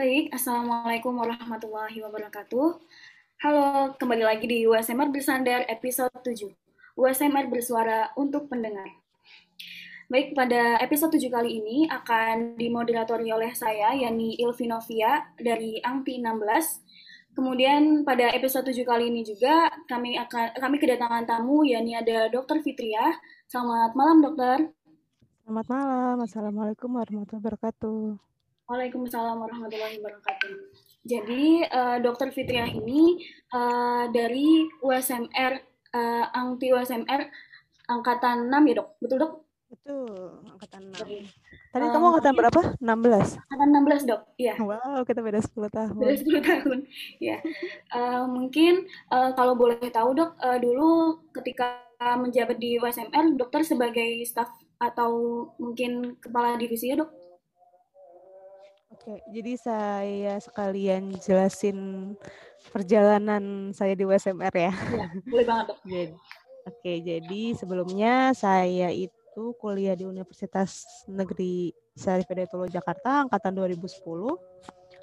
Baik, Assalamualaikum warahmatullahi wabarakatuh. Halo, kembali lagi di USMR Bersandar episode 7. USMR bersuara untuk pendengar. Baik, pada episode 7 kali ini akan dimoderatori oleh saya, yakni Ilvinovia dari Angti 16. Kemudian pada episode 7 kali ini juga kami akan kami kedatangan tamu yakni ada Dr. Fitria. Selamat malam, Dokter. Selamat malam. Assalamualaikum warahmatullahi wabarakatuh. Waalaikumsalam warahmatullahi wabarakatuh. Jadi uh, Dokter Fitria ini uh, dari USMR uh, Angti USMR angkatan 6 ya dok, betul dok? Betul, angkatan 6. Tadi uh, kamu angkatan berapa? 16? Angkatan 16 dok, iya. Wow, kita beda 10 tahun. Beda 10 tahun, ya. Uh, mungkin uh, kalau boleh tahu dok, uh, dulu ketika menjabat di USMR, dokter sebagai staf atau mungkin kepala divisi ya dok? Oke, jadi saya sekalian jelasin perjalanan saya di USMR ya. Iya, boleh banget. Jadi, oke, jadi sebelumnya saya itu kuliah di Universitas Negeri Syarif Hidayatullah Jakarta angkatan 2010,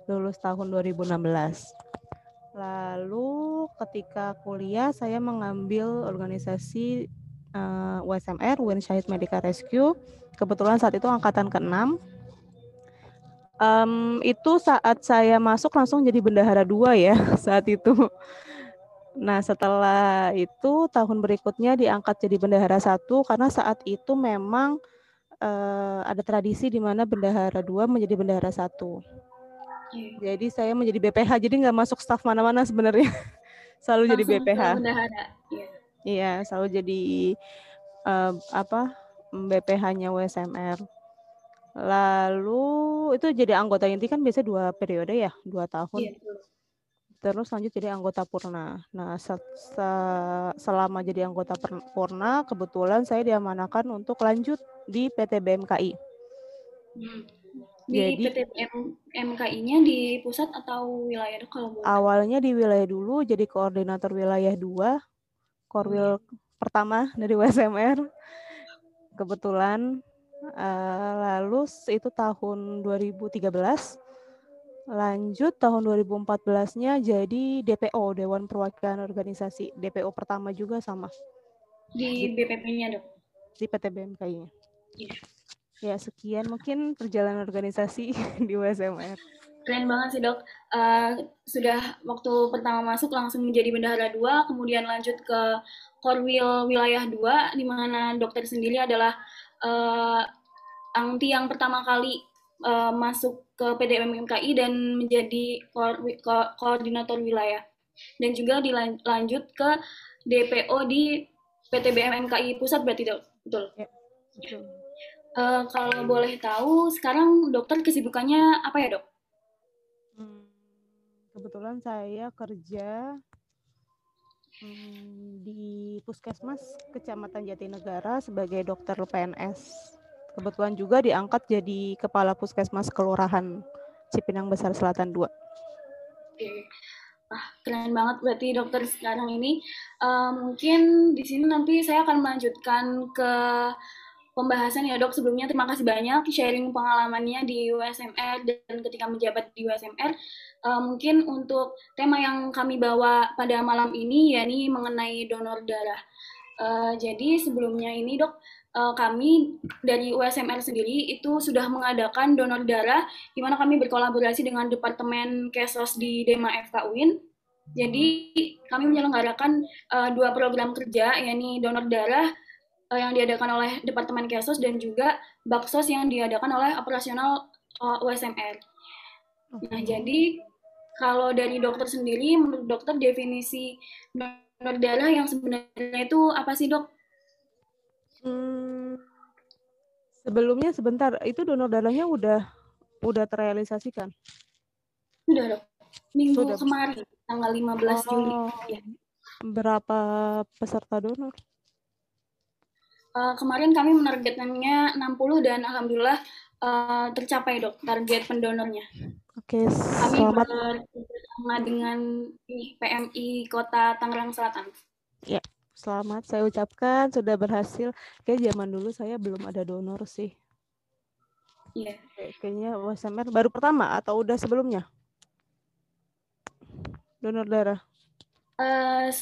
lulus tahun 2016. Lalu ketika kuliah saya mengambil organisasi uh, eh, USMR, Win Syahid Medical Rescue. Kebetulan saat itu angkatan ke-6 um, itu saat saya masuk langsung jadi bendahara dua ya saat itu. Nah setelah itu tahun berikutnya diangkat jadi bendahara satu karena saat itu memang uh, ada tradisi di mana bendahara dua menjadi bendahara satu. Jadi saya menjadi BPH jadi nggak masuk staf mana-mana sebenarnya selalu langsung jadi BPH. Bendahara. Iya. Iya selalu jadi uh, apa BPH-nya WSMR. Lalu itu jadi anggota inti kan biasanya dua periode ya, dua tahun. Iya, Terus lanjut jadi anggota purna. Nah, se se selama jadi anggota purna, kebetulan saya diamanakan untuk lanjut di PT BMKI. Hmm. Di jadi, PT BMKI-nya di pusat atau wilayah kalau boleh? Awalnya di wilayah dulu, jadi koordinator wilayah dua, korwil hmm. pertama dari WSMR. Kebetulan Uh, lalu itu tahun 2013. Lanjut tahun 2014-nya jadi DPO, Dewan Perwakilan Organisasi. DPO pertama juga sama. Di BPP-nya, Dok? Di PT BMKI-nya. Iya. Ya, sekian mungkin perjalanan organisasi di USMR. Keren banget sih, Dok. Uh, sudah waktu pertama masuk langsung menjadi bendahara 2, kemudian lanjut ke Korwil Wilayah 2, di mana dokter sendiri adalah uh, Angti yang pertama kali uh, masuk ke PDMMKI dan menjadi ko ko koordinator wilayah. Dan juga dilanjut ke DPO di PTBMMKI pusat berarti dok? Betul? Ya, betul. Uh, kalau boleh tahu sekarang dokter kesibukannya apa ya dok? Hmm, kebetulan saya kerja di puskesmas kecamatan Jatinegara sebagai dokter PNS kebetulan juga diangkat jadi kepala puskesmas kelurahan Cipinang Besar Selatan 2. Oke. Ah, keren banget berarti dokter sekarang ini. Uh, mungkin di sini nanti saya akan melanjutkan ke pembahasan ya dok. Sebelumnya terima kasih banyak sharing pengalamannya di USMR dan ketika menjabat di USMR. Uh, mungkin untuk tema yang kami bawa pada malam ini yakni mengenai donor darah. Uh, jadi sebelumnya ini dok, uh, kami dari USMR sendiri itu sudah mengadakan donor darah di mana kami berkolaborasi dengan Departemen Kesos di Dema FK UIN. Jadi kami menyelenggarakan uh, dua program kerja yakni donor darah uh, yang diadakan oleh Departemen Kesos dan juga Baksos yang diadakan oleh operasional uh, USMR. Nah, jadi kalau dari dokter sendiri menurut dokter definisi donor darah yang sebenarnya itu apa sih, Dok? Hmm, sebelumnya sebentar, itu donor darahnya udah udah terrealisasikan? Sudah dok. Minggu Sudah. kemarin, tanggal 15 oh, Juli. Ya. Berapa peserta donor? Uh, kemarin kami menargetkannya 60 dan alhamdulillah uh, tercapai dok target pendonornya. Oke, okay, selamat. Kami bersama dengan PMI Kota Tangerang Selatan. Ya, Selamat saya ucapkan sudah berhasil. Kayak zaman dulu saya belum ada donor sih. Iya. Kayaknya USMR baru pertama atau udah sebelumnya? Donor darah. Uh,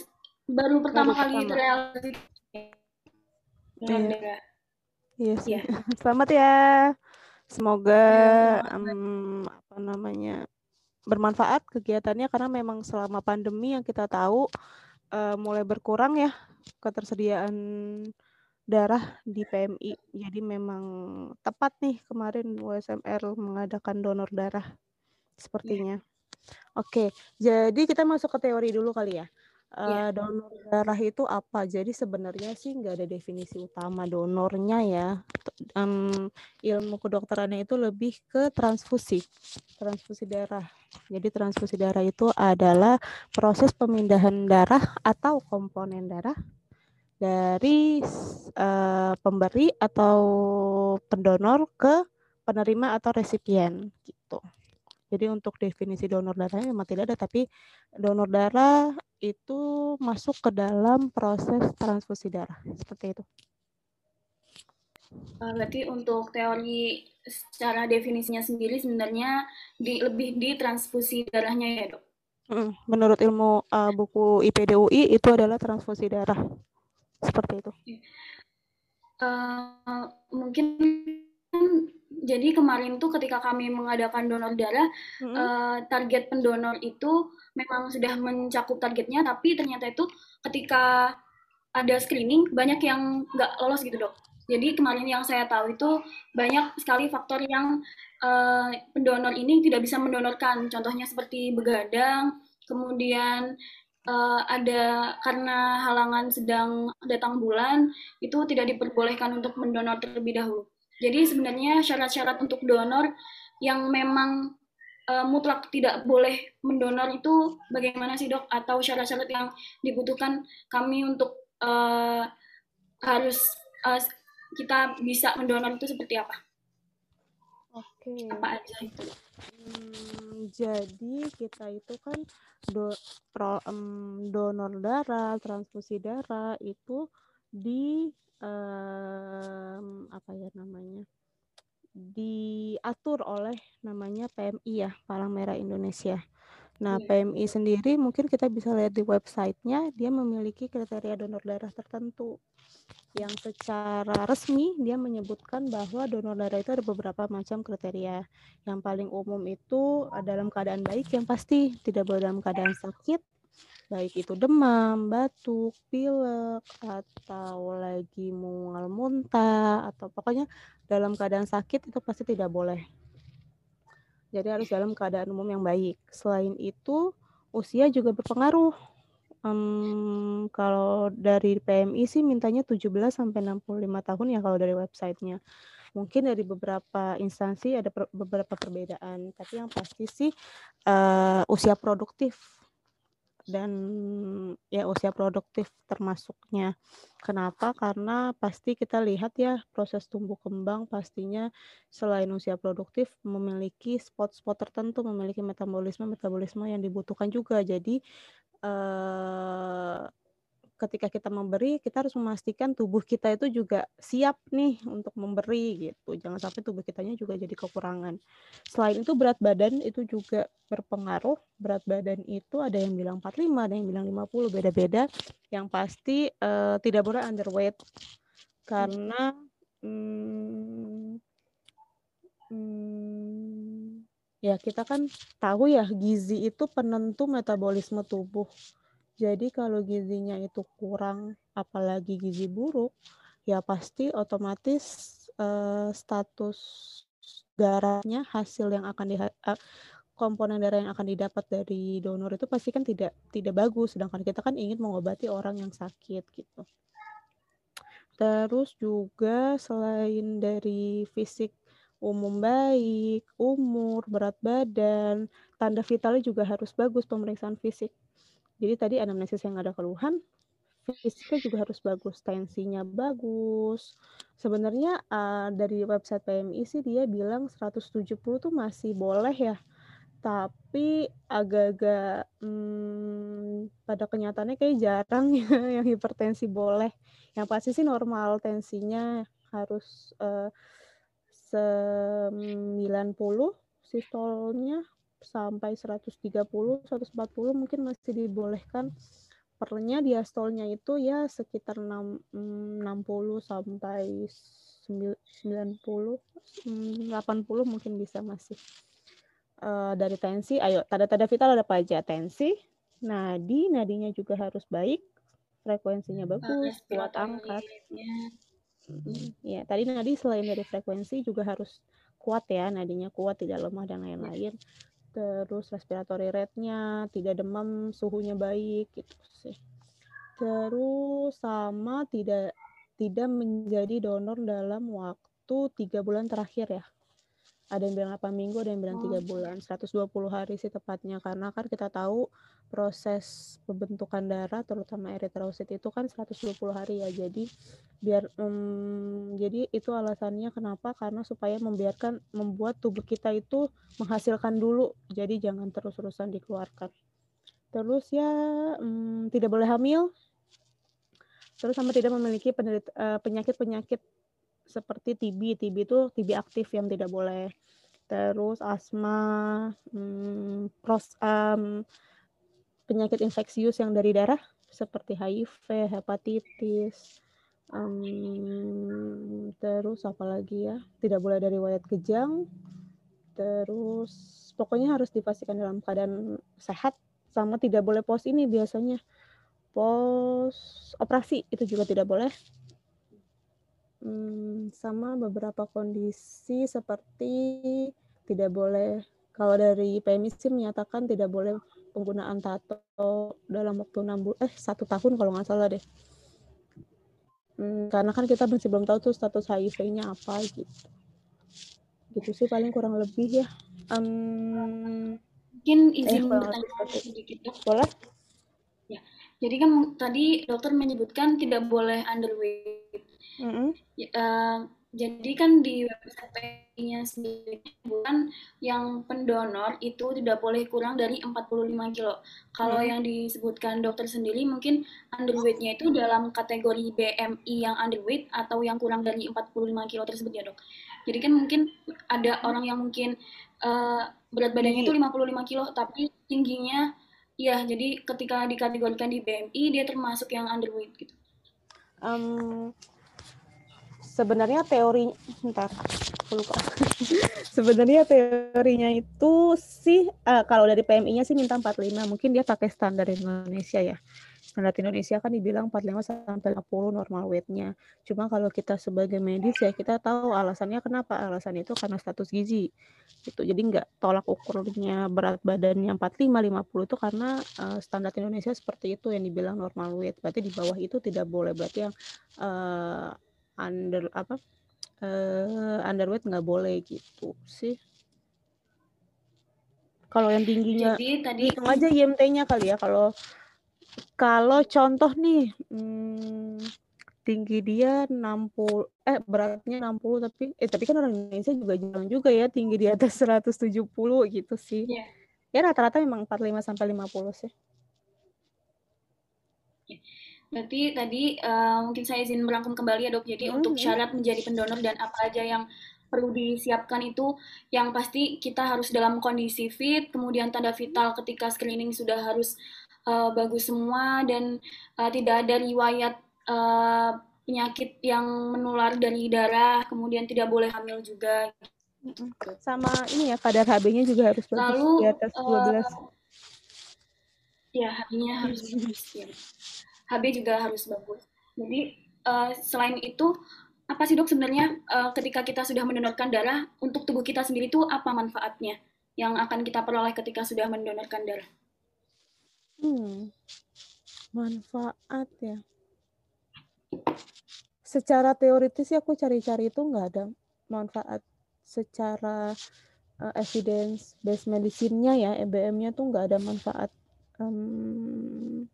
baru pertama baru kali terrealisasi iya. darah. Iya sih. Yeah. Selamat ya. Semoga um, apa namanya bermanfaat kegiatannya karena memang selama pandemi yang kita tahu uh, mulai berkurang ya ketersediaan darah di PMI. Jadi memang tepat nih kemarin USMR mengadakan donor darah sepertinya. Yeah. Oke, jadi kita masuk ke teori dulu kali ya. Uh, donor darah itu apa? Jadi sebenarnya sih nggak ada definisi utama donornya ya. Um, ilmu kedokterannya itu lebih ke transfusi, transfusi darah. Jadi transfusi darah itu adalah proses pemindahan darah atau komponen darah dari uh, pemberi atau pendonor ke penerima atau resipien gitu. Jadi untuk definisi donor darah memang tidak ada, tapi donor darah itu masuk ke dalam proses transfusi darah seperti itu. Eh, berarti untuk teori secara definisinya sendiri sebenarnya di, lebih di transfusi darahnya ya dok? Menurut ilmu uh, buku IPDUI itu adalah transfusi darah seperti itu. Uh, mungkin jadi kemarin tuh ketika kami mengadakan donor darah mm-hmm. uh, target pendonor itu memang sudah mencakup targetnya tapi ternyata itu ketika ada screening banyak yang nggak lolos gitu dok jadi kemarin yang saya tahu itu banyak sekali faktor yang uh, pendonor ini tidak bisa mendonorkan contohnya seperti begadang kemudian uh, ada karena halangan sedang datang bulan itu tidak diperbolehkan untuk mendonor terlebih dahulu. Jadi sebenarnya syarat-syarat untuk donor yang memang uh, mutlak tidak boleh mendonor itu bagaimana sih dok? Atau syarat-syarat yang dibutuhkan kami untuk uh, harus uh, kita bisa mendonor itu seperti apa? Oke. Okay. Apa aja itu? Hmm, jadi kita itu kan do, pro, um, donor darah, transfusi darah itu di um, apa ya namanya diatur oleh namanya PMI ya Palang Merah Indonesia. Nah, iya. PMI sendiri mungkin kita bisa lihat di websitenya, dia memiliki kriteria donor darah tertentu yang secara resmi dia menyebutkan bahwa donor darah itu ada beberapa macam kriteria. Yang paling umum itu dalam keadaan baik yang pasti tidak boleh dalam keadaan sakit, baik itu demam, batuk, pilek, atau lagi mual muntah, atau pokoknya dalam keadaan sakit itu pasti tidak boleh. Jadi harus dalam keadaan umum yang baik. Selain itu, usia juga berpengaruh Um, kalau dari PMI sih mintanya 17 sampai 65 tahun ya kalau dari websitenya. Mungkin dari beberapa instansi ada per, beberapa perbedaan, tapi yang pasti sih uh, usia produktif dan ya usia produktif termasuknya. Kenapa? Karena pasti kita lihat ya proses tumbuh kembang pastinya selain usia produktif memiliki spot-spot tertentu, memiliki metabolisme-metabolisme yang dibutuhkan juga. Jadi eh, ketika kita memberi, kita harus memastikan tubuh kita itu juga siap nih untuk memberi gitu. Jangan sampai tubuh kitanya juga jadi kekurangan. Selain itu berat badan itu juga berpengaruh. Berat badan itu ada yang bilang 45, ada yang bilang 50, beda-beda. Yang pasti uh, tidak boleh underweight karena hmm, hmm, ya kita kan tahu ya gizi itu penentu metabolisme tubuh jadi kalau gizinya itu kurang, apalagi gizi buruk, ya pasti otomatis uh, status darahnya hasil yang akan di komponen darah yang akan didapat dari donor itu pasti kan tidak tidak bagus sedangkan kita kan ingin mengobati orang yang sakit gitu. Terus juga selain dari fisik umum baik, umur, berat badan, tanda vitalnya juga harus bagus pemeriksaan fisik. Jadi tadi anamnesis yang ada keluhan, fisiknya juga harus bagus, tensinya bagus. Sebenarnya uh, dari website PMI sih dia bilang 170 tuh masih boleh ya. Tapi agak-agak hmm, pada kenyataannya kayak jarang ya yang hipertensi boleh. Yang pasti sih normal tensinya harus uh, 90 sistolnya sampai 130 140 mungkin masih dibolehkan. Pernya diastolnya itu ya sekitar 6, 60 sampai 90 80 mungkin bisa masih. Uh, dari tensi ayo tanda-tanda vital ada apa aja? Tensi nadi nadinya juga harus baik frekuensinya bagus kuat angkat. ya tadi nadi selain dari frekuensi juga harus kuat ya nadinya kuat tidak lemah dan lain-lain terus respiratory rate-nya tidak demam suhunya baik gitu sih terus sama tidak tidak menjadi donor dalam waktu tiga bulan terakhir ya. Ada yang bilang 8 minggu, ada yang bilang tiga oh. bulan, 120 hari sih tepatnya. Karena kan kita tahu proses pembentukan darah, terutama eritrosit itu kan 120 hari ya. Jadi biar um, jadi itu alasannya kenapa? Karena supaya membiarkan membuat tubuh kita itu menghasilkan dulu. Jadi jangan terus-terusan dikeluarkan. Terus ya um, tidak boleh hamil, terus sama tidak memiliki eh, penyakit-penyakit seperti TB. TB itu TB aktif yang tidak boleh. Terus asma, hmm, pros, um, penyakit infeksius yang dari darah seperti HIV, hepatitis, um, terus apa lagi ya? Tidak boleh dari riwayat kejang. Terus pokoknya harus dipastikan dalam keadaan sehat sama tidak boleh pos ini biasanya pos operasi itu juga tidak boleh. Hmm, sama beberapa kondisi seperti tidak boleh kalau dari PMI sih menyatakan tidak boleh penggunaan tato dalam waktu enam bulan eh satu tahun kalau nggak salah deh. Hmm, karena kan kita masih belum tahu tuh status HIV-nya apa gitu. Gitu sih paling kurang lebih ya. Um, Mungkin izin eh, bertanya sedikit dok. Boleh? Jadi kan tadi dokter menyebutkan tidak boleh underweight. Mm -hmm. uh, jadi kan di website-nya sendiri bukan yang pendonor itu tidak boleh kurang dari 45 kilo. Kalau hmm. yang disebutkan dokter sendiri mungkin underweight-nya itu dalam kategori BMI yang underweight atau yang kurang dari 45 kilo tersebut ya dok. Jadi kan mungkin ada orang yang mungkin uh, berat badannya itu 55 kilo tapi tingginya Iya, jadi ketika dikategorikan di BMI dia termasuk yang underweight gitu. Um, sebenarnya teori ntar lupa. sebenarnya teorinya itu sih uh, kalau dari PMI-nya sih minta 45, mungkin dia pakai standar Indonesia ya standar Indonesia kan dibilang 45 sampai 50 normal weight-nya. Cuma kalau kita sebagai medis ya kita tahu alasannya kenapa. Alasan itu karena status gizi. Itu jadi nggak tolak ukurnya berat badannya 45 50 itu karena uh, standar Indonesia seperti itu yang dibilang normal weight. Berarti di bawah itu tidak boleh. Berarti yang uh, under apa? Uh, underweight nggak boleh gitu sih kalau yang tingginya Jadi, tadi hitung aja IMT-nya kali ya kalau kalau contoh nih, hmm, tinggi dia 60 eh beratnya 60 tapi eh tapi kan orang Indonesia juga jarang juga ya tinggi di atas 170 gitu sih. Yeah. Ya rata-rata memang 45 sampai 50 sih. Berarti tadi uh, mungkin saya izin merangkum kembali ya dok. Jadi hmm, untuk syarat menjadi pendonor dan apa aja yang perlu disiapkan itu yang pasti kita harus dalam kondisi fit, kemudian tanda vital ketika screening sudah harus uh, bagus semua dan uh, tidak ada riwayat uh, penyakit yang menular dari darah, kemudian tidak boleh hamil juga. Sama ini ya kadar HB-nya juga harus bagus Lalu, di atas 12. Uh, ya, HB-nya harus bagus ya. HB juga harus bagus. Jadi uh, selain itu apa sih dok sebenarnya uh, ketika kita sudah mendonorkan darah untuk tubuh kita sendiri itu apa manfaatnya yang akan kita peroleh ketika sudah mendonorkan darah? Hmm, manfaat ya. Secara teoritis sih aku cari-cari itu nggak ada manfaat. Secara uh, evidence based medicine-nya ya, EBM-nya tuh nggak ada manfaat. Um,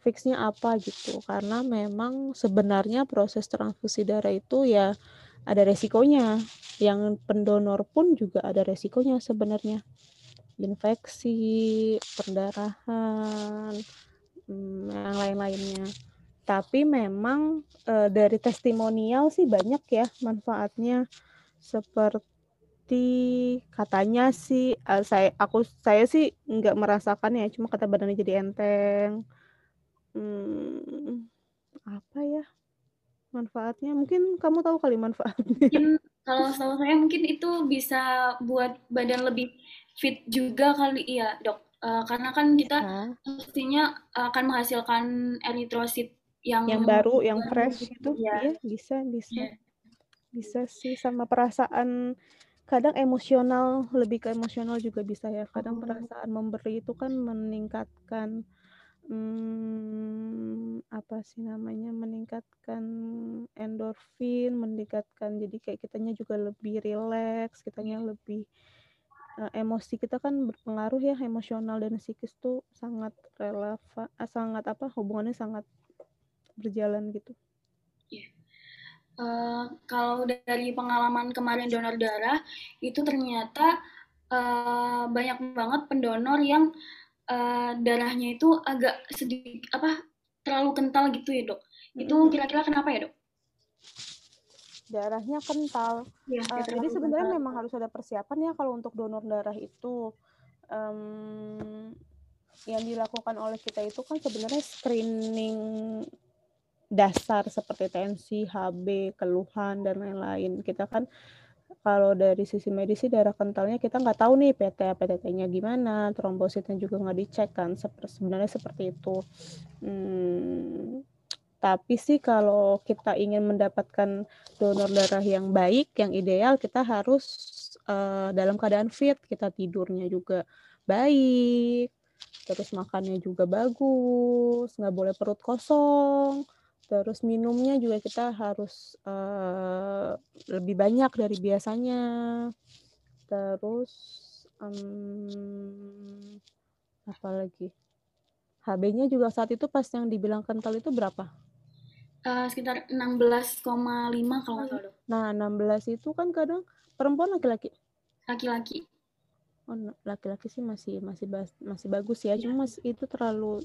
fixnya apa gitu. Karena memang sebenarnya proses transfusi darah itu ya ada resikonya. Yang pendonor pun juga ada resikonya sebenarnya. Infeksi, perdarahan, hmm, yang lain-lainnya. tapi memang uh, dari testimonial sih banyak ya manfaatnya. Seperti katanya sih uh, saya aku saya sih nggak merasakan ya cuma kata badannya jadi enteng hmm, apa ya? Manfaatnya? Mungkin kamu tahu kali manfaatnya. Mungkin kalau setahu saya mungkin itu bisa buat badan lebih fit juga kali iya dok. Uh, karena kan kita pastinya akan menghasilkan eritrosit yang yang baru yang fresh gitu. ya. iya. Bisa bisa. Yeah. bisa sih sama perasaan kadang emosional lebih ke emosional juga bisa ya. Kadang oh. perasaan memberi itu kan meningkatkan hmm, apa sih namanya meningkatkan endorfin meningkatkan jadi kayak kitanya juga lebih rileks kitanya lebih uh, emosi kita kan berpengaruh ya emosional dan psikis tuh sangat relevan sangat apa hubungannya sangat berjalan gitu? Iya. Uh, kalau dari pengalaman kemarin donor darah itu ternyata uh, banyak banget pendonor yang uh, darahnya itu agak sedikit apa terlalu kental gitu ya dok. Itu kira-kira kenapa ya dok? Darahnya kental. Ya, uh, jadi sebenarnya memang harus ada persiapan ya kalau untuk donor darah itu. Um, yang dilakukan oleh kita itu kan sebenarnya screening dasar seperti tensi, HB, keluhan dan lain-lain. Kita kan kalau dari sisi medis darah kentalnya kita nggak tahu nih PT PTT-nya gimana, trombositnya juga nggak dicek kan. Sebenarnya seperti itu. Hmm, tapi sih kalau kita ingin mendapatkan donor darah yang baik, yang ideal, kita harus uh, dalam keadaan fit. Kita tidurnya juga baik, terus makannya juga bagus, nggak boleh perut kosong Terus minumnya juga kita harus uh, lebih banyak dari biasanya. Terus um, apa lagi? HB-nya juga saat itu pas yang dibilang kental itu berapa? Uh, sekitar 16,5 kalau nggak salah. Nah, 16 itu kan kadang perempuan laki-laki. Laki-laki. Oh, laki-laki sih masih masih masih bagus ya, ya. cuma itu terlalu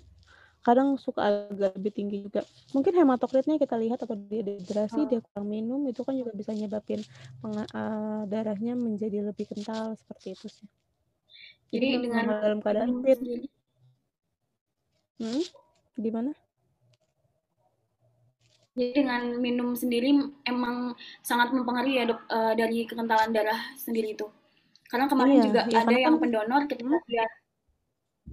kadang suka agak lebih tinggi juga. Mungkin hematokritnya kita lihat atau dia dehidrasi, oh. dia kurang minum, itu kan juga bisa nyebabin uh, darahnya menjadi lebih kental seperti itu sih. Jadi, Jadi dengan dalam keadaan fit. Hmm? Gimana? Jadi dengan minum sendiri emang sangat mempengaruhi ya dok uh, dari kekentalan darah sendiri itu. Karena kemarin iya, juga iya, ada yang kan, pendonor ketika hmm?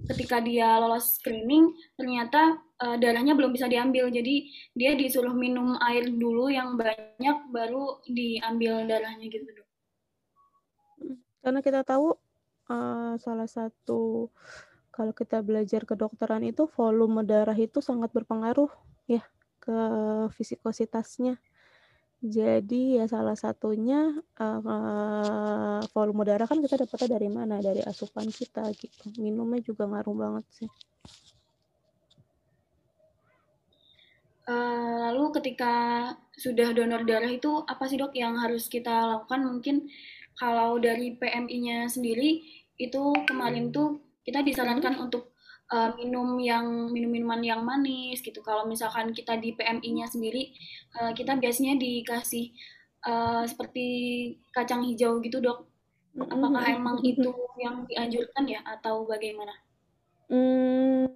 Ketika dia lolos screening ternyata uh, darahnya belum bisa diambil. Jadi dia disuruh minum air dulu yang banyak baru diambil darahnya gitu dok. Karena kita tahu uh, salah satu kalau kita belajar kedokteran itu volume darah itu sangat berpengaruh ya ke fisikositasnya jadi ya salah satunya uh, volume darah kan kita dapatnya dari mana? Dari asupan kita gitu. Minumnya juga ngaruh banget sih. Uh, lalu ketika sudah donor darah itu apa sih dok yang harus kita lakukan? Mungkin kalau dari PMI-nya sendiri itu kemarin tuh kita disarankan untuk uh, minum yang minum minuman yang manis gitu. Kalau misalkan kita di PMI-nya sendiri, uh, kita biasanya dikasih uh, seperti kacang hijau gitu dok. Apakah emang itu yang dianjurkan ya atau bagaimana? Hmm,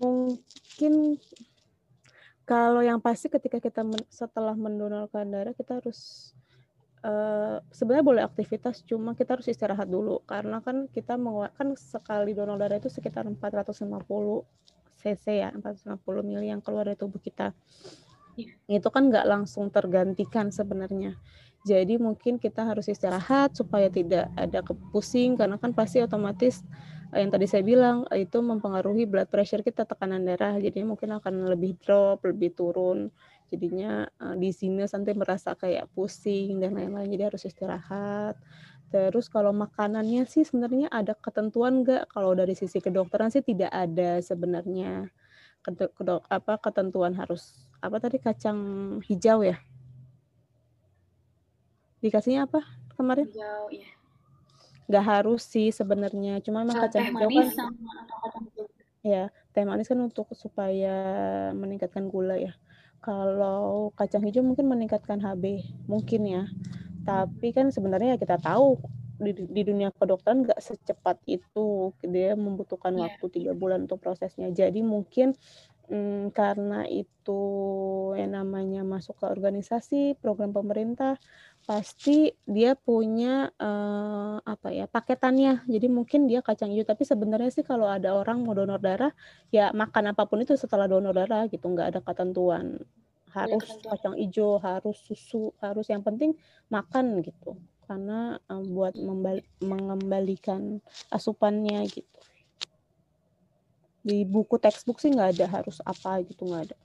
mungkin kalau yang pasti ketika kita men setelah mendonorkan darah kita harus Uh, sebenarnya boleh aktivitas cuma kita harus istirahat dulu. Karena kan kita mengeluarkan sekali donor darah itu sekitar 450 cc ya 450 mili yang keluar dari tubuh kita. Yeah. itu kan nggak langsung tergantikan sebenarnya. Jadi mungkin kita harus istirahat supaya tidak ada kepusing karena kan pasti otomatis eh, yang tadi saya bilang itu mempengaruhi blood pressure kita tekanan darah. Jadi mungkin akan lebih drop lebih turun jadinya uh, di sini nanti merasa kayak pusing dan lain-lain jadi harus istirahat. Terus kalau makanannya sih sebenarnya ada ketentuan nggak? Kalau dari sisi kedokteran sih tidak ada sebenarnya. Kedok apa ketentuan harus apa tadi kacang hijau ya? Dikasihnya apa kemarin? Hijau ya nggak harus sih sebenarnya cuma emang kacang hijau kan ya teh manis kan untuk supaya meningkatkan gula ya. Kalau kacang hijau mungkin meningkatkan HB, mungkin ya. Tapi kan sebenarnya kita tahu di, di dunia kedokteran nggak secepat itu, dia membutuhkan yeah. waktu tiga bulan untuk prosesnya. Jadi mungkin hmm, karena itu yang namanya masuk ke organisasi program pemerintah pasti dia punya uh, apa ya paketannya. Jadi mungkin dia kacang hijau. Tapi sebenarnya sih kalau ada orang mau donor darah ya makan apa pun itu setelah donor darah gitu. Nggak ada ketentuan. Harus ya, kacang hijau harus susu harus yang penting makan gitu. Karena um, buat mengembalikan asupannya gitu. Di buku textbook sih nggak ada harus apa gitu nggak ada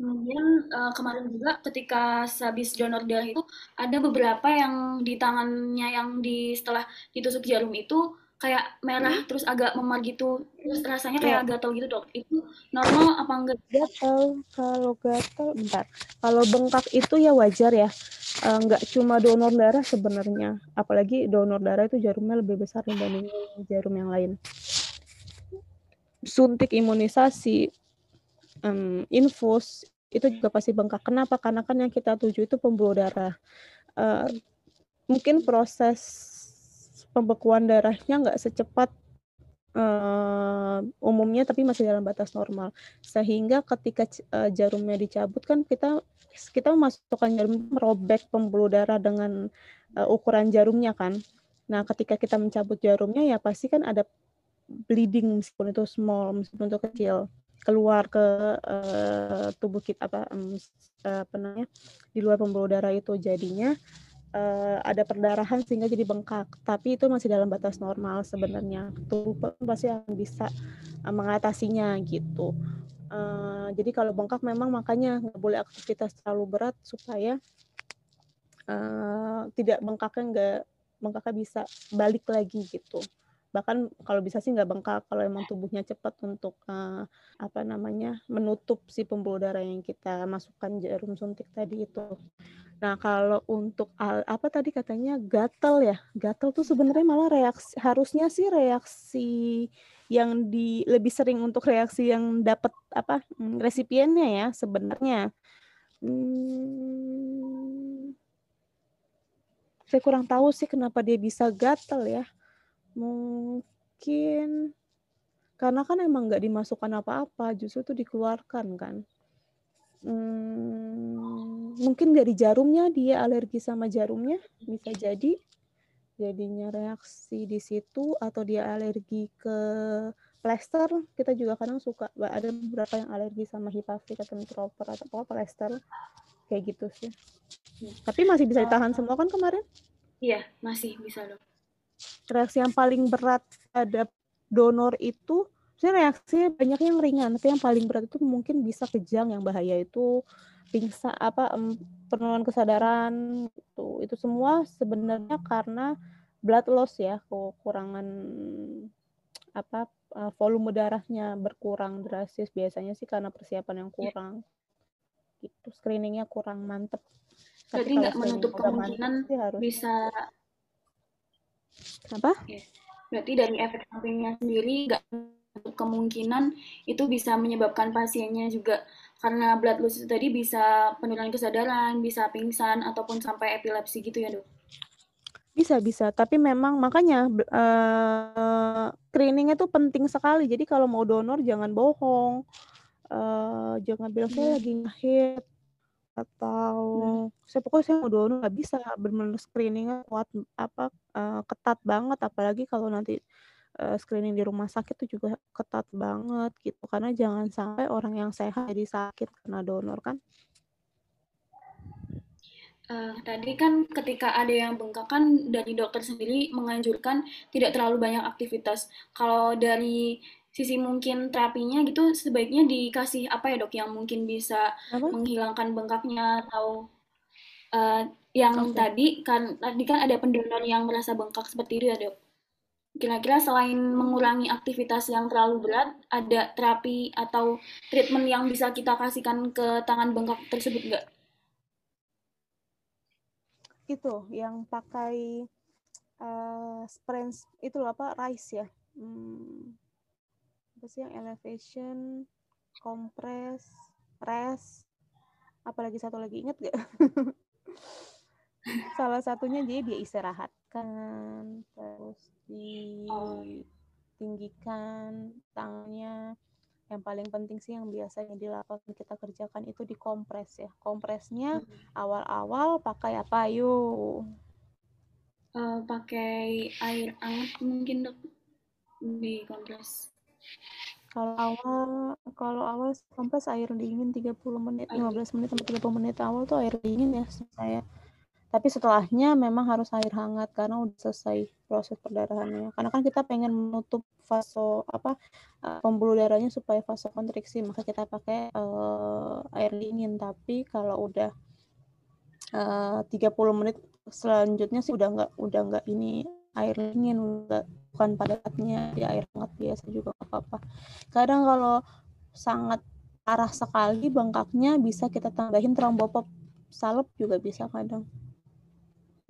Kemudian uh, kemarin juga ketika habis donor darah itu ada beberapa yang di tangannya yang di setelah ditusuk jarum itu kayak merah hmm. terus agak memar gitu. Terus rasanya kayak yeah. gatal gitu dok. Itu normal apa enggak? Gatal kalau gatal bentar. Kalau bengkak itu ya wajar ya. Uh, nggak cuma donor darah sebenarnya. Apalagi donor darah itu jarumnya lebih besar dibanding jarum yang lain. Suntik imunisasi um, infus itu juga pasti bengkak. Kenapa? Karena kan yang kita tuju itu pembuluh darah. Uh, mungkin proses pembekuan darahnya nggak secepat uh, umumnya, tapi masih dalam batas normal. Sehingga ketika uh, jarumnya dicabut kan kita kita memasukkan jarum merobek pembuluh darah dengan uh, ukuran jarumnya kan. Nah, ketika kita mencabut jarumnya ya pasti kan ada bleeding meskipun itu small, meskipun itu kecil keluar ke uh, tubuh kita apa um, apa namanya di luar pembuluh darah itu jadinya uh, ada perdarahan sehingga jadi bengkak. Tapi itu masih dalam batas normal sebenarnya. Tubuh pasti akan bisa uh, mengatasinya gitu. Uh, jadi kalau bengkak memang makanya nggak boleh aktivitas terlalu berat supaya uh, tidak bengkaknya nggak bengkaknya bisa balik lagi gitu bahkan kalau bisa sih nggak bengkak kalau emang tubuhnya cepat untuk uh, apa namanya menutup si pembuluh darah yang kita masukkan jarum suntik tadi itu. Nah kalau untuk al, apa tadi katanya gatal ya gatal tuh sebenarnya malah reaksi harusnya sih reaksi yang di lebih sering untuk reaksi yang dapat apa mm, resipiennya ya sebenarnya. Hmm, saya kurang tahu sih kenapa dia bisa gatal ya Mungkin karena kan emang nggak dimasukkan apa-apa, justru itu dikeluarkan kan. Hmm, mungkin dari jarumnya dia alergi sama jarumnya bisa jadi. Jadinya reaksi di situ atau dia alergi ke plester kita juga kadang suka ada beberapa yang alergi sama hipafik atau nitroper atau apa plester. Kayak gitu sih. Tapi masih bisa ditahan semua kan kemarin? Iya masih bisa dok reaksi yang paling berat ada donor itu sebenarnya reaksinya banyak yang ringan tapi yang paling berat itu mungkin bisa kejang yang bahaya itu pingsan apa penurunan kesadaran itu itu semua sebenarnya karena blood loss ya kekurangan apa eh, volume darahnya berkurang drastis biasanya sih karena persiapan yang kurang. Gitu screeningnya kurang mantep. Jadi nggak menutup kemungkinan harus bisa apa? Berarti dari efek sampingnya sendiri nggak kemungkinan itu bisa menyebabkan pasiennya juga karena blood loss itu tadi bisa penurunan kesadaran, bisa pingsan ataupun sampai epilepsi gitu ya dok? Bisa bisa, tapi memang makanya uh, screening itu penting sekali. Jadi kalau mau donor jangan bohong, uh, jangan bilang saya hmm. lagi ngehit atau hmm. saya pokoknya saya mau donor nggak bisa benar-benar screeningnya kuat apa uh, ketat banget apalagi kalau nanti uh, screening di rumah sakit itu juga ketat banget gitu karena jangan sampai orang yang sehat jadi sakit karena donor kan uh, tadi kan ketika ada yang bengkak kan dari dokter sendiri menganjurkan tidak terlalu banyak aktivitas kalau dari sisi mungkin terapinya gitu sebaiknya dikasih apa ya dok yang mungkin bisa apa? menghilangkan bengkaknya atau uh, yang okay. tadi kan tadi kan ada pendonor yang merasa bengkak seperti itu ya dok. Kira-kira selain mengurangi aktivitas yang terlalu berat, ada terapi atau treatment yang bisa kita kasihkan ke tangan bengkak tersebut nggak? Itu yang pakai uh, itu apa rice ya hmm, apa sih yang elevation compress rest apalagi satu lagi inget gak salah satunya jadi dia istirahatkan terus ditinggikan tangannya yang paling penting sih yang biasanya dilakukan kita kerjakan itu dikompres ya. Kompresnya awal-awal pakai apa yuk uh, pakai air hangat mungkin dok. Di kompres kalau awal kalau awal kompres air dingin 30 menit 15 menit sampai 30 menit awal tuh air dingin ya saya tapi setelahnya memang harus air hangat karena udah selesai proses perdarahannya. Karena kan kita pengen menutup fase apa uh, pembuluh darahnya supaya fase kontriksi, maka kita pakai uh, air dingin. Tapi kalau udah uh, 30 menit selanjutnya sih udah nggak udah nggak ini air dingin udah bukan padatnya di air hangat biasa juga nggak apa-apa. Kadang kalau sangat parah sekali bengkaknya bisa kita tambahin trombopop salep juga bisa kadang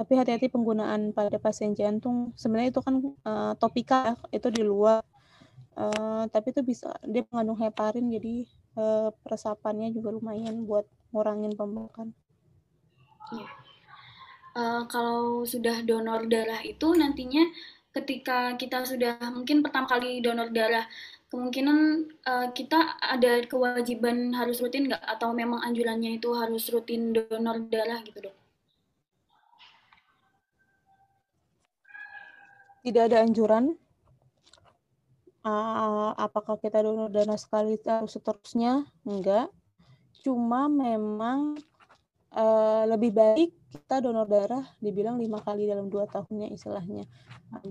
tapi hati-hati penggunaan pada pasien jantung sebenarnya itu kan uh, topika ya, itu di luar uh, tapi itu bisa dia mengandung heparin jadi uh, peresapannya juga lumayan buat ngurangin pembengkakan. Uh, kalau sudah donor darah itu nantinya ketika kita sudah mungkin pertama kali donor darah kemungkinan uh, kita ada kewajiban harus rutin nggak? Atau memang anjurannya itu harus rutin donor darah gitu dok? tidak ada anjuran. Uh, apakah kita donor dana sekali terus seterusnya? Enggak cuma memang uh, lebih baik kita donor darah dibilang lima kali dalam dua tahunnya istilahnya.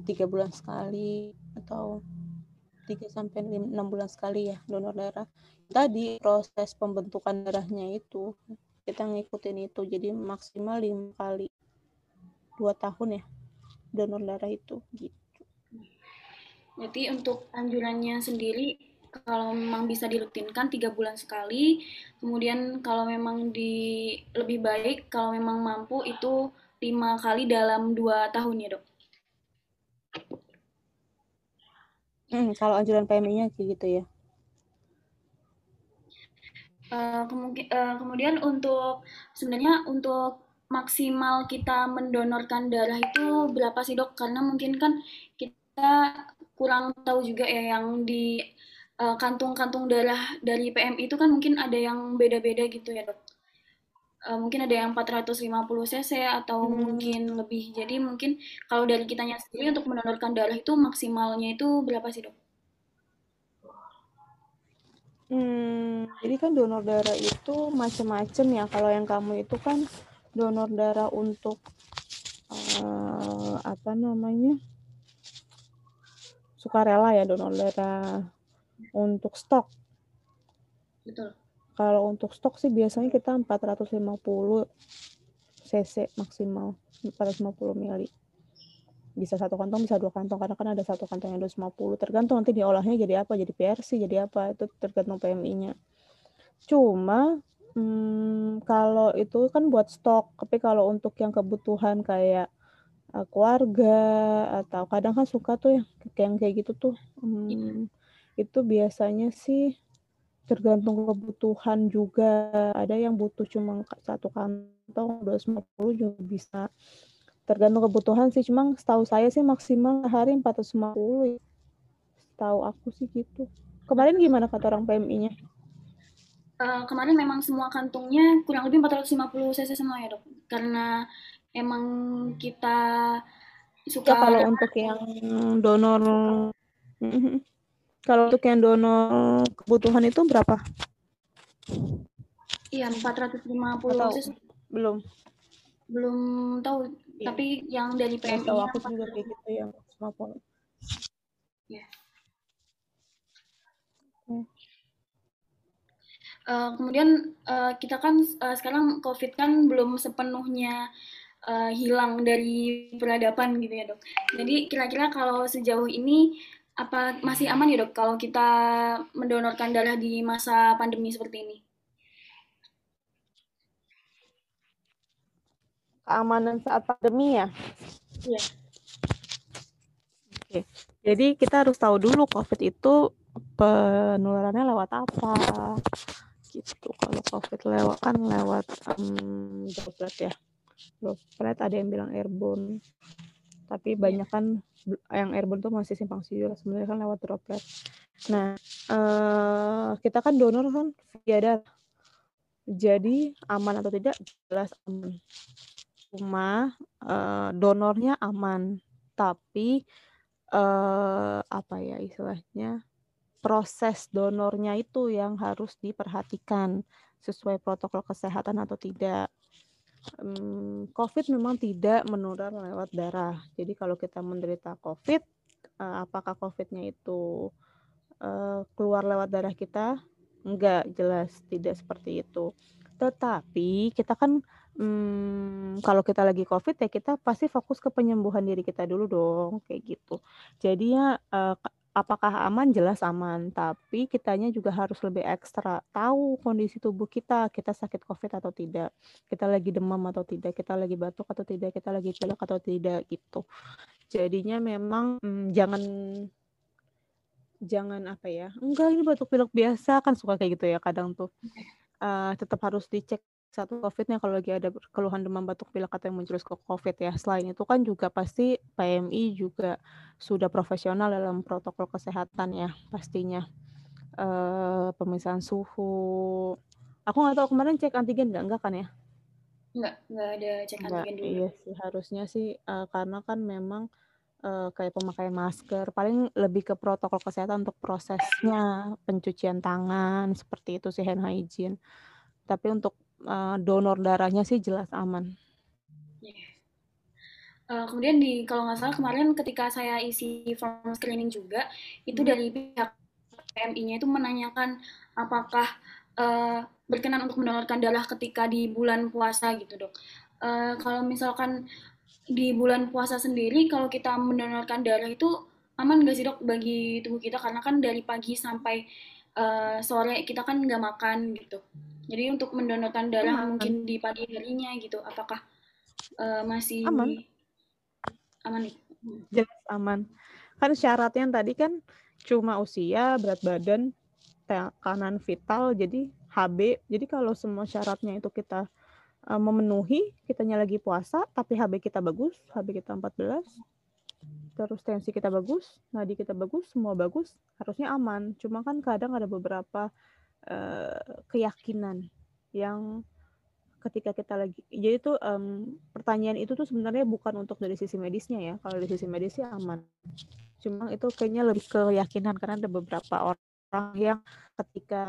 Tiga bulan sekali atau tiga sampai enam bulan sekali ya donor darah. Tadi proses pembentukan darahnya itu kita ngikutin itu. Jadi maksimal lima kali dua tahun ya donor darah itu gitu. Jadi untuk anjurannya sendiri kalau memang bisa dirutinkan tiga bulan sekali, kemudian kalau memang di lebih baik kalau memang mampu itu lima kali dalam dua tahun ya dok. Hmm, kalau anjuran PMI-nya kayak gitu ya. Uh, kemudian untuk sebenarnya untuk maksimal kita mendonorkan darah itu berapa sih dok? Karena mungkin kan kita kurang tahu juga ya yang di kantung-kantung uh, darah dari PMI itu kan mungkin ada yang beda-beda gitu ya dok. Uh, mungkin ada yang 450 cc atau hmm. mungkin lebih. Jadi mungkin kalau dari kitanya sendiri untuk mendonorkan darah itu maksimalnya itu berapa sih dok? Hmm, jadi kan donor darah itu macam-macam ya. Kalau yang kamu itu kan donor darah untuk uh, apa namanya sukarela ya donor darah untuk stok. Betul. Kalau untuk stok sih biasanya kita 450 cc maksimal 450 mili. Bisa satu kantong, bisa dua kantong karena kan ada satu kantong yang 250. Tergantung nanti diolahnya jadi apa, jadi PRC, jadi apa itu tergantung PMI-nya. Cuma Hmm, kalau itu kan buat stok, tapi kalau untuk yang kebutuhan kayak, uh, keluarga atau kadang kan suka tuh yang yang kayak gitu tuh, hmm, itu biasanya sih tergantung kebutuhan juga. Ada yang butuh cuma satu kantong, 250 juga bisa. Tergantung kebutuhan sih, cuma setahu saya sih maksimal hari 450 ya. Setahu aku sih gitu. Kemarin gimana kata orang PMI-nya? uh, kemarin memang semua kantungnya kurang lebih 450 cc semua ya dok karena emang kita suka ya, kalau untuk yang donor. Kalau untuk yang donor kebutuhan itu berapa? Iya 450 Atau, belum? Belum tahu ya. tapi yang dari PMI tahu aku juga kayak gitu yang 50 ya Uh, kemudian uh, kita kan uh, sekarang COVID kan belum sepenuhnya uh, hilang dari peradaban gitu ya dok. Jadi kira-kira kalau sejauh ini apa masih aman ya dok kalau kita mendonorkan darah di masa pandemi seperti ini? Keamanan saat pandemi ya? Iya. Oke, jadi kita harus tahu dulu COVID itu penularannya lewat apa gitu. Kalau COVID lewat kan lewat um, droplet ya, droplet ada yang bilang airborne, tapi banyak kan yang airborne tuh masih simpang siur sebenarnya kan lewat droplet. Nah, uh, kita kan donor kan via darah. Jadi aman atau tidak jelas aman. Cuma uh, donornya aman, tapi uh, apa ya istilahnya proses donornya itu yang harus diperhatikan sesuai protokol kesehatan atau tidak. COVID memang tidak menular lewat darah. Jadi kalau kita menderita COVID, eh, apakah COVID-nya itu eh, keluar lewat darah kita? Enggak, jelas tidak seperti itu. Tetapi kita kan hmm, kalau kita lagi COVID ya kita pasti fokus ke penyembuhan diri kita dulu dong, kayak gitu. Jadi ya uh, apakah aman? Jelas aman, tapi kitanya juga harus lebih ekstra tahu kondisi tubuh kita, kita sakit COVID atau tidak, kita lagi demam atau tidak, kita lagi batuk atau tidak, kita lagi pilek atau tidak gitu. Jadinya memang hmm, jangan jangan apa ya? Enggak, ini batuk pilek biasa kan suka kayak gitu ya kadang tuh. Uh, tetap harus dicek satu COVID-nya kalau lagi ada keluhan demam batuk pilek atau yang menjurus ke COVID ya. Selain itu kan juga pasti PMI juga sudah profesional dalam protokol kesehatan ya pastinya. Uh, pemisahan suhu. Aku nggak tahu kemarin cek antigen nggak enggak kan ya? Enggak, enggak ada cek enggak, antigen dulu. Iya sih harusnya sih uh, karena kan memang uh, kayak pemakaian masker paling lebih ke protokol kesehatan untuk prosesnya pencucian tangan seperti itu sih hand hygiene. Tapi untuk uh, donor darahnya sih jelas aman. Uh, kemudian di kalau nggak salah kemarin ketika saya isi form screening juga itu hmm. dari pihak PMI-nya itu menanyakan apakah uh, berkenan untuk mendonorkan darah ketika di bulan puasa gitu dok. Uh, kalau misalkan di bulan puasa sendiri kalau kita mendonorkan darah itu aman nggak sih dok bagi tubuh kita karena kan dari pagi sampai uh, sore kita kan nggak makan gitu. Jadi untuk mendonorkan darah aman. mungkin di pagi harinya gitu, apakah uh, masih aman? Aman nih. Jelas aman. Kan syaratnya tadi kan cuma usia, berat badan, tekanan vital, jadi HB. Jadi kalau semua syaratnya itu kita uh, memenuhi, kitanya lagi puasa, tapi HB kita bagus, HB kita 14, terus tensi kita bagus, nadi kita bagus, semua bagus, harusnya aman. Cuma kan kadang ada beberapa uh, keyakinan yang ketika kita lagi jadi itu um, pertanyaan itu tuh sebenarnya bukan untuk dari sisi medisnya ya kalau dari sisi medisnya aman cuma itu kayaknya lebih keyakinan karena ada beberapa orang yang ketika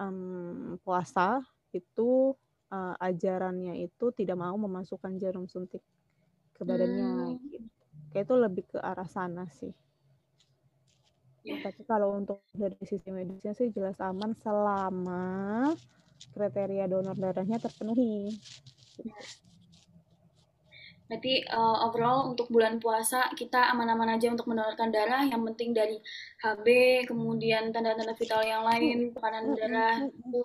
um, puasa itu uh, ajarannya itu tidak mau memasukkan jarum suntik ke badannya hmm. gitu. kayak itu lebih ke arah sana sih tapi kalau untuk dari sisi medisnya sih jelas aman selama kriteria donor darahnya terpenuhi. Berarti uh, overall untuk bulan puasa kita aman-aman aja untuk mendonorkan darah. Yang penting dari HB, kemudian tanda-tanda vital yang lain, tekanan darah itu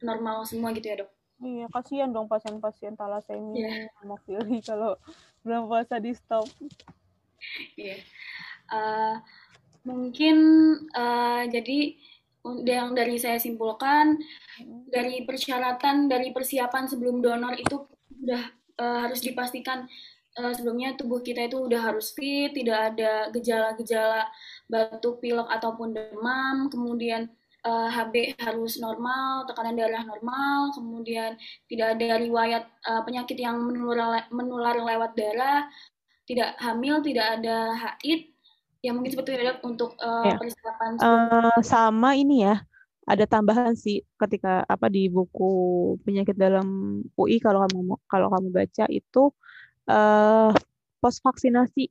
normal semua gitu ya dok? Iya, kasihan dong pasien-pasien talasemia yeah. hemofili kalau bulan puasa di stop. Iya. Yeah. Uh, Mungkin uh, jadi yang dari saya simpulkan dari persyaratan dari persiapan sebelum donor itu sudah uh, harus dipastikan. Uh, sebelumnya tubuh kita itu udah harus fit, tidak ada gejala-gejala batuk, pilek ataupun demam, kemudian uh, HB harus normal, tekanan darah normal, kemudian tidak ada riwayat uh, penyakit yang menular menular lewat darah, tidak hamil, tidak ada haid, Ya mungkin seperti itu untuk uh, ya. persiapan. Uh, sama ini ya, ada tambahan sih ketika apa di buku penyakit dalam UI kalau kamu kalau kamu baca itu uh, eh, pos vaksinasi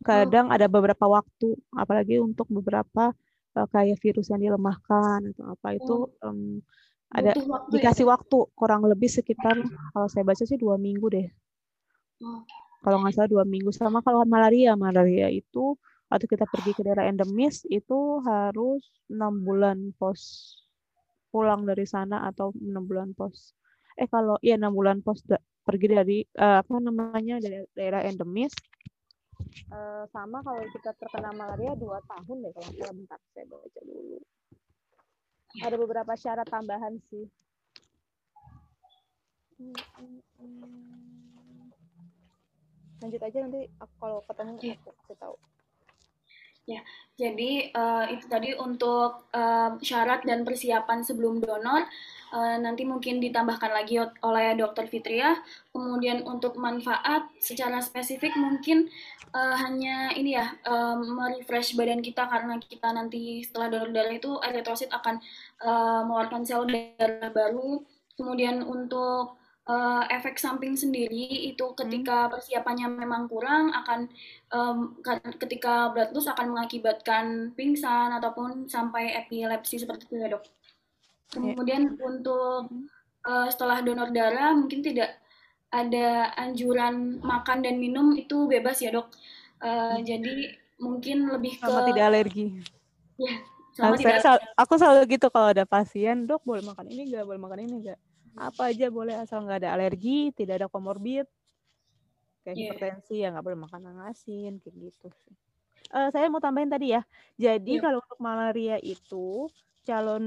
kadang oh. ada beberapa waktu apalagi untuk beberapa uh, kayak virus yang dilemahkan atau apa itu oh. um, ada waktu dikasih ya? waktu kurang lebih sekitar kalau saya baca sih dua minggu deh oh. kalau nggak salah dua minggu sama kalau malaria malaria itu atau kita pergi ke daerah endemis itu harus enam bulan pos pulang dari sana atau enam bulan pos. Eh kalau ya enam bulan pos da, pergi dari uh, apa namanya dari daerah endemis uh, sama kalau kita terkena malaria dua tahun deh kalau saya bentar saya baca dulu. Ada beberapa syarat tambahan sih. Lanjut aja nanti kalau ketemu aku kasih tahu Ya, jadi uh, itu tadi untuk uh, syarat dan persiapan sebelum donor. Uh, nanti mungkin ditambahkan lagi oleh Dokter Fitria. Kemudian untuk manfaat secara spesifik mungkin uh, hanya ini ya um, merefresh badan kita karena kita nanti setelah donor darah itu eritrosit akan uh, mengeluarkan sel darah baru. Kemudian untuk uh, efek samping sendiri itu ketika hmm. persiapannya memang kurang akan um, ketika blood loss akan mengakibatkan pingsan ataupun sampai epilepsi seperti itu ya dok. Kemudian yeah. untuk uh, setelah donor darah mungkin tidak ada anjuran makan dan minum itu bebas ya dok. Uh, hmm. Jadi mungkin lebih ke sama tidak alergi. Ya, sama tidak saya, aku selalu gitu kalau ada pasien, dok boleh makan ini enggak, boleh makan ini enggak apa aja boleh asal nggak ada alergi tidak ada komorbid kayak yeah. hipertensi ya nggak boleh makan yang asin kayak gitu uh, saya mau tambahin tadi ya jadi yeah. kalau untuk malaria itu calon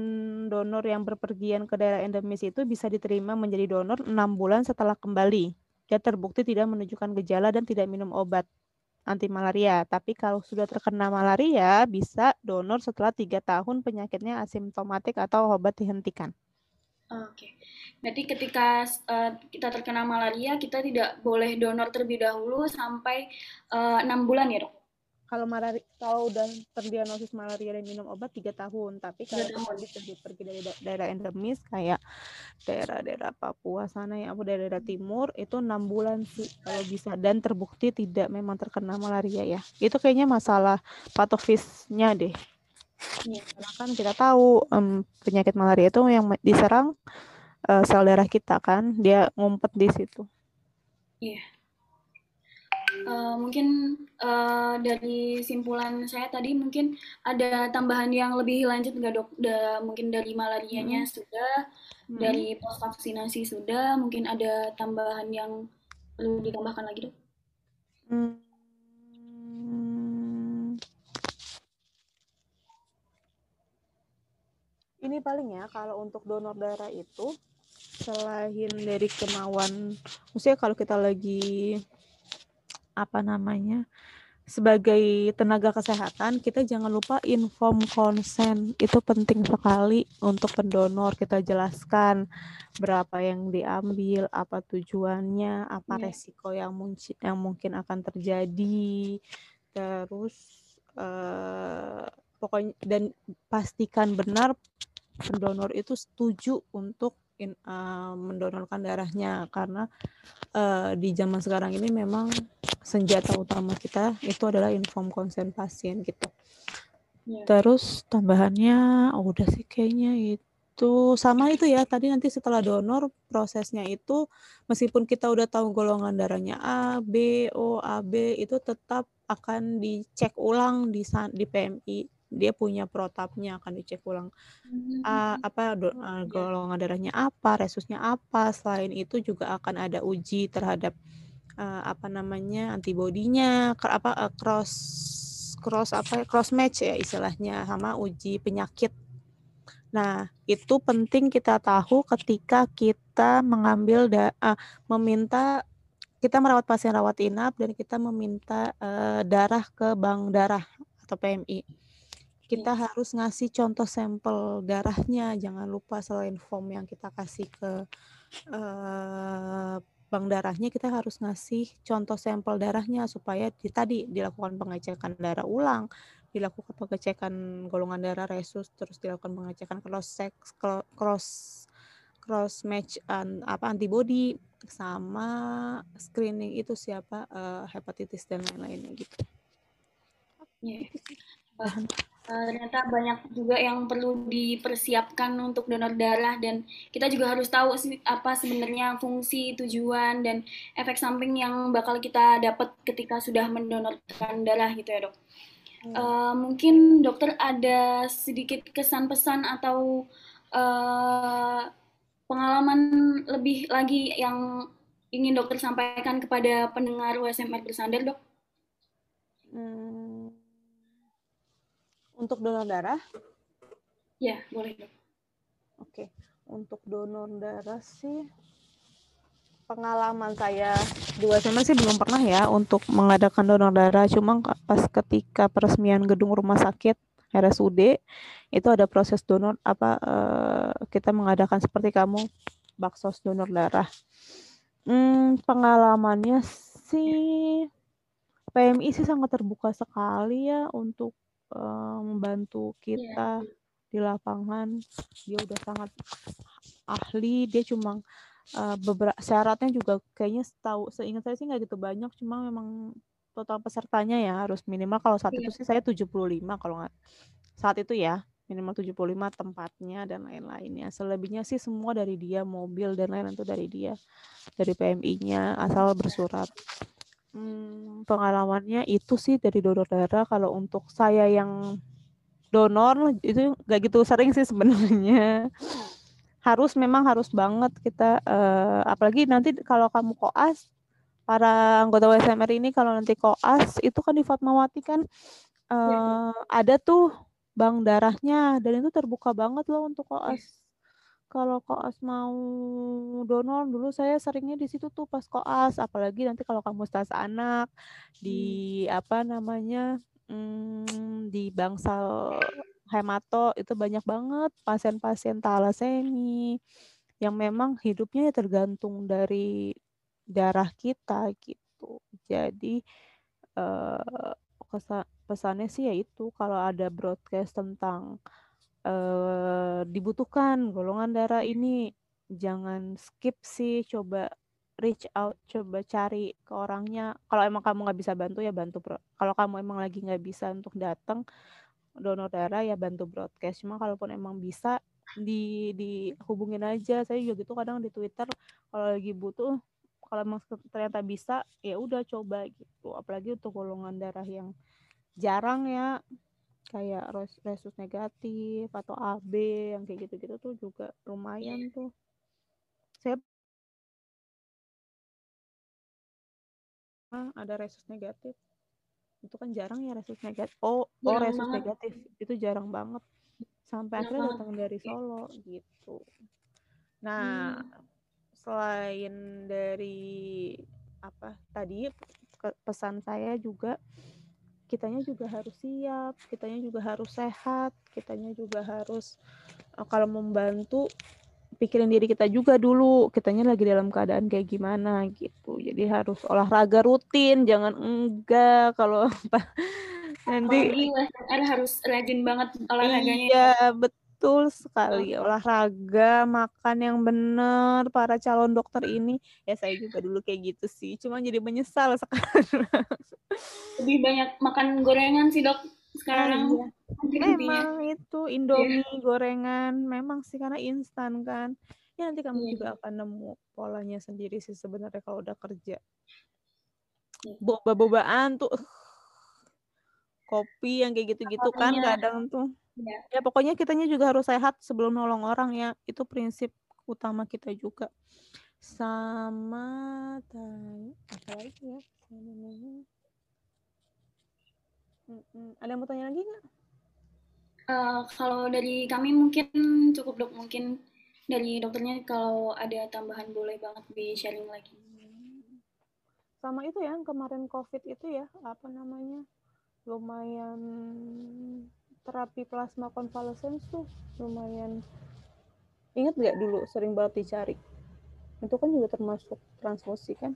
donor yang berpergian ke daerah endemis itu bisa diterima menjadi donor enam bulan setelah kembali dan terbukti tidak menunjukkan gejala dan tidak minum obat anti malaria. Tapi kalau sudah terkena malaria, bisa donor setelah tiga tahun penyakitnya asimptomatik atau obat dihentikan. Oke. Berarti ketika uh, kita terkena malaria, kita tidak boleh donor terlebih dahulu sampai eh, enam uh, bulan ya dok? Kalau malaria, kalau udah terdiagnosis malaria dan minum obat tiga tahun, tapi kalau tadi pergi, pergi dari daerah endemis kayak daerah-daerah Papua sana ya, apa daerah-daerah timur itu enam bulan sih kalau bisa dan terbukti tidak memang terkena malaria ya. Itu kayaknya masalah patofisnya deh Ya, karena kan kita tahu um, penyakit malaria itu yang diserang uh, sel darah kita kan, dia ngumpet di situ. Iya. Uh, mungkin uh, dari simpulan saya tadi mungkin ada tambahan yang lebih lanjut nggak dok? Da, mungkin dari malarianya hmm. sudah, hmm. dari pos vaksinasi sudah, mungkin ada tambahan yang perlu ditambahkan lagi dok? Hmm ini paling ya kalau untuk donor darah itu selain dari kemauan maksudnya kalau kita lagi apa namanya sebagai tenaga kesehatan kita jangan lupa inform konsen. Itu penting sekali untuk pendonor. Kita jelaskan berapa yang diambil apa tujuannya apa yeah. resiko yang mungkin yang mungkin akan terjadi. Terus uh, pokoknya dan pastikan benar pendonor itu setuju untuk in, uh, mendonorkan darahnya karena uh, di zaman sekarang ini memang senjata utama kita itu adalah inform konsen pasien gitu. Ya. Terus tambahannya oh udah sih kayaknya itu sama itu ya tadi nanti setelah donor prosesnya itu meskipun kita udah tahu golongan darahnya A, B, O, AB itu tetap akan dicek ulang di di PMI dia punya protapnya akan dicek ulang uh, apa do, uh, golongan darahnya apa, resusnya apa. Selain itu juga akan ada uji terhadap uh, apa namanya antibodinya, apa uh, cross cross apa cross match ya istilahnya sama uji penyakit. Nah, itu penting kita tahu ketika kita mengambil da, uh, meminta kita merawat pasien rawat inap dan kita meminta uh, darah ke bank darah atau PMI kita iya. harus ngasih contoh sampel darahnya. Jangan lupa selain form yang kita kasih ke uh, bank darahnya, kita harus ngasih contoh sampel darahnya supaya di, tadi dilakukan pengecekan darah ulang, dilakukan pengecekan golongan darah resus, terus dilakukan pengecekan cross sex, cross cross match an, apa antibody sama screening itu siapa uh, hepatitis dan lain-lainnya gitu. Yeah. Uh, ternyata banyak juga yang perlu dipersiapkan untuk donor darah dan kita juga harus tahu apa sebenarnya fungsi, tujuan dan efek samping yang bakal kita dapat ketika sudah mendonorkan darah gitu ya dok. Hmm. Uh, mungkin dokter ada sedikit kesan pesan atau uh, pengalaman lebih lagi yang ingin dokter sampaikan kepada pendengar USMR bersandar dok? Untuk donor darah? Ya, boleh. Oke, untuk donor darah sih pengalaman saya di USMR sih belum pernah ya untuk mengadakan donor darah. Cuma pas ketika peresmian gedung rumah sakit RSUD itu ada proses donor apa uh, kita mengadakan seperti kamu baksos donor darah. Hmm, pengalamannya sih PMI sih sangat terbuka sekali ya untuk uh, membantu kita yeah. di lapangan. Dia udah sangat ahli, dia cuma uh, beberapa syaratnya juga kayaknya tahu seingat saya sih nggak gitu banyak, cuma memang total pesertanya ya harus minimal kalau saat yeah. itu sih saya 75 kalau nggak saat itu ya minimal 75 tempatnya dan lain-lainnya. Selebihnya sih semua dari dia, mobil dan lain-lain itu dari dia, dari PMI-nya asal bersurat. Hmm, pengalamannya itu sih dari donor darah. Kalau untuk saya yang donor itu gak gitu sering sih sebenarnya. Harus memang harus banget kita uh, apalagi nanti kalau kamu koas para anggota WSMR ini kalau nanti koas itu kan di Fatmawati kan uh, ada tuh bank darahnya dan itu terbuka banget loh untuk koas kalau koas mau donor dulu saya seringnya di situ tuh pas koas apalagi nanti kalau kamu stas anak di hmm. apa namanya hmm, di bangsal hemato itu banyak banget pasien-pasien talasemi yang memang hidupnya ya tergantung dari darah kita gitu jadi eh, pesannya sih ya itu kalau ada broadcast tentang uh, dibutuhkan golongan darah ini jangan skip sih coba reach out coba cari ke orangnya. Kalau emang kamu nggak bisa bantu ya bantu kalau kamu emang lagi nggak bisa untuk datang donor darah ya bantu broadcast. Cuma kalaupun emang bisa di dihubungin aja. Saya juga gitu kadang di twitter kalau lagi butuh kalau emang ternyata bisa ya udah coba gitu. Apalagi untuk golongan darah yang jarang ya kayak resus negatif atau AB yang kayak gitu-gitu tuh juga lumayan tuh. Saya ada resus negatif. Itu kan jarang ya resus negatif. Oh, oh resus banget. negatif itu jarang banget. Sampai akhirnya datang dari Solo gitu. Nah, hmm. selain dari apa tadi pesan saya juga kitanya juga harus siap, kitanya juga harus sehat, kitanya juga harus uh, kalau membantu pikirin diri kita juga dulu, kitanya lagi dalam keadaan kayak gimana gitu. Jadi harus olahraga rutin, jangan enggak kalau nanti harus rajin banget olahraganya. Iya, betul Betul sekali. Olahraga, makan yang benar para calon dokter ini. Ya saya juga dulu kayak gitu sih. Cuma jadi menyesal sekarang. Lebih banyak makan gorengan sih dok sekarang. Iya. Memang itu Indomie yeah. gorengan. Memang sih karena instan kan. Ya nanti kamu yeah. juga akan nemu polanya sendiri sih sebenarnya kalau udah kerja. Yeah. Boba-bobaan tuh kopi yang kayak gitu-gitu kan kadang tuh Ya. ya pokoknya kitanya juga harus sehat sebelum nolong orang ya. Itu prinsip utama kita juga. Sama apa lagi ya? Ada yang mau tanya lagi nggak? Uh, kalau dari kami mungkin cukup dok mungkin dari dokternya kalau ada tambahan boleh banget di sharing lagi. Sama itu ya kemarin COVID itu ya apa namanya lumayan terapi plasma konvalesen tuh lumayan. Ingat nggak dulu sering banget dicari? Itu kan juga termasuk transfusi kan?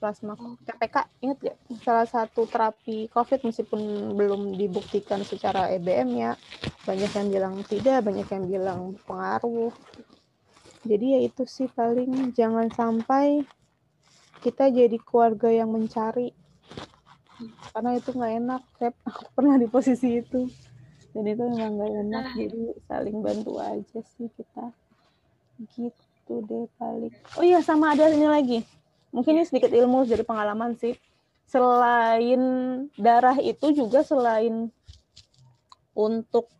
Plasma. TPK ingat nggak? Salah satu terapi COVID meskipun belum dibuktikan secara EBM ya banyak yang bilang tidak banyak yang bilang pengaruh. Jadi ya itu sih paling jangan sampai kita jadi keluarga yang mencari. Karena itu nggak enak saya pernah di posisi itu dan itu memang gak enak nah. jadi saling bantu aja sih kita. Gitu deh paling. Oh iya sama ada ini lagi. Mungkin ini sedikit ilmu dari pengalaman sih. Selain darah itu juga selain untuk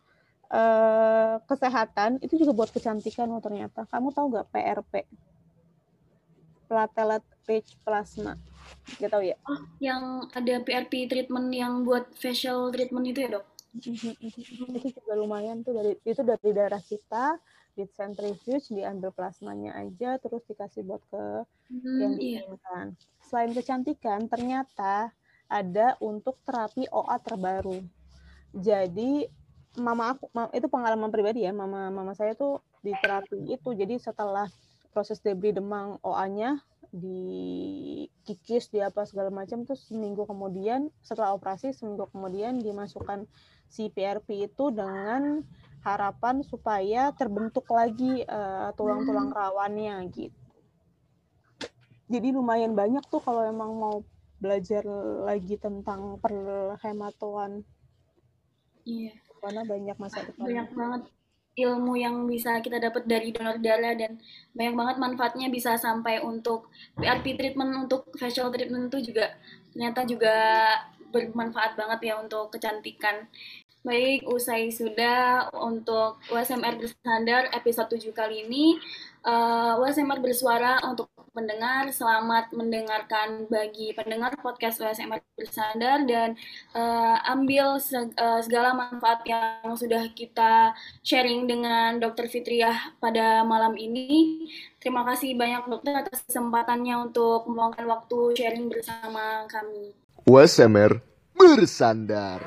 uh, kesehatan itu juga buat kecantikan loh ternyata. Kamu tahu nggak PRP platelet rich plasma. Gak tahu ya? Oh yang ada PRP treatment yang buat facial treatment itu ya dok itu juga lumayan tuh dari itu dari darah kita di centrifuge diambil plasmanya aja terus dikasih buat ke hmm, yang iya. diinginkan. Iya. Selain kecantikan ternyata ada untuk terapi OA terbaru. Jadi mama aku itu pengalaman pribadi ya mama mama saya tuh di terapi itu jadi setelah proses debri demang OA-nya dikikis di apa segala macam terus seminggu kemudian setelah operasi seminggu kemudian dimasukkan si PRP itu dengan harapan supaya terbentuk lagi uh, tulang-tulang hmm. rawannya gitu. Jadi lumayan banyak tuh kalau emang mau belajar lagi tentang perhematoan. Iya. Karena banyak masa depan. Banyak banget ilmu yang bisa kita dapat dari donor darah dan banyak banget manfaatnya bisa sampai untuk PRP treatment untuk facial treatment itu juga ternyata juga bermanfaat banget ya untuk kecantikan. Baik, usai sudah untuk USMR bersandar episode 7 kali ini. Uh, eh, USMR bersuara untuk pendengar. Selamat mendengarkan bagi pendengar podcast USMR bersandar dan uh, ambil eh, segala manfaat yang sudah kita sharing dengan Dr. Fitriah pada malam ini. Terima kasih banyak dokter atas kesempatannya untuk meluangkan waktu sharing bersama kami. USMR bersandar.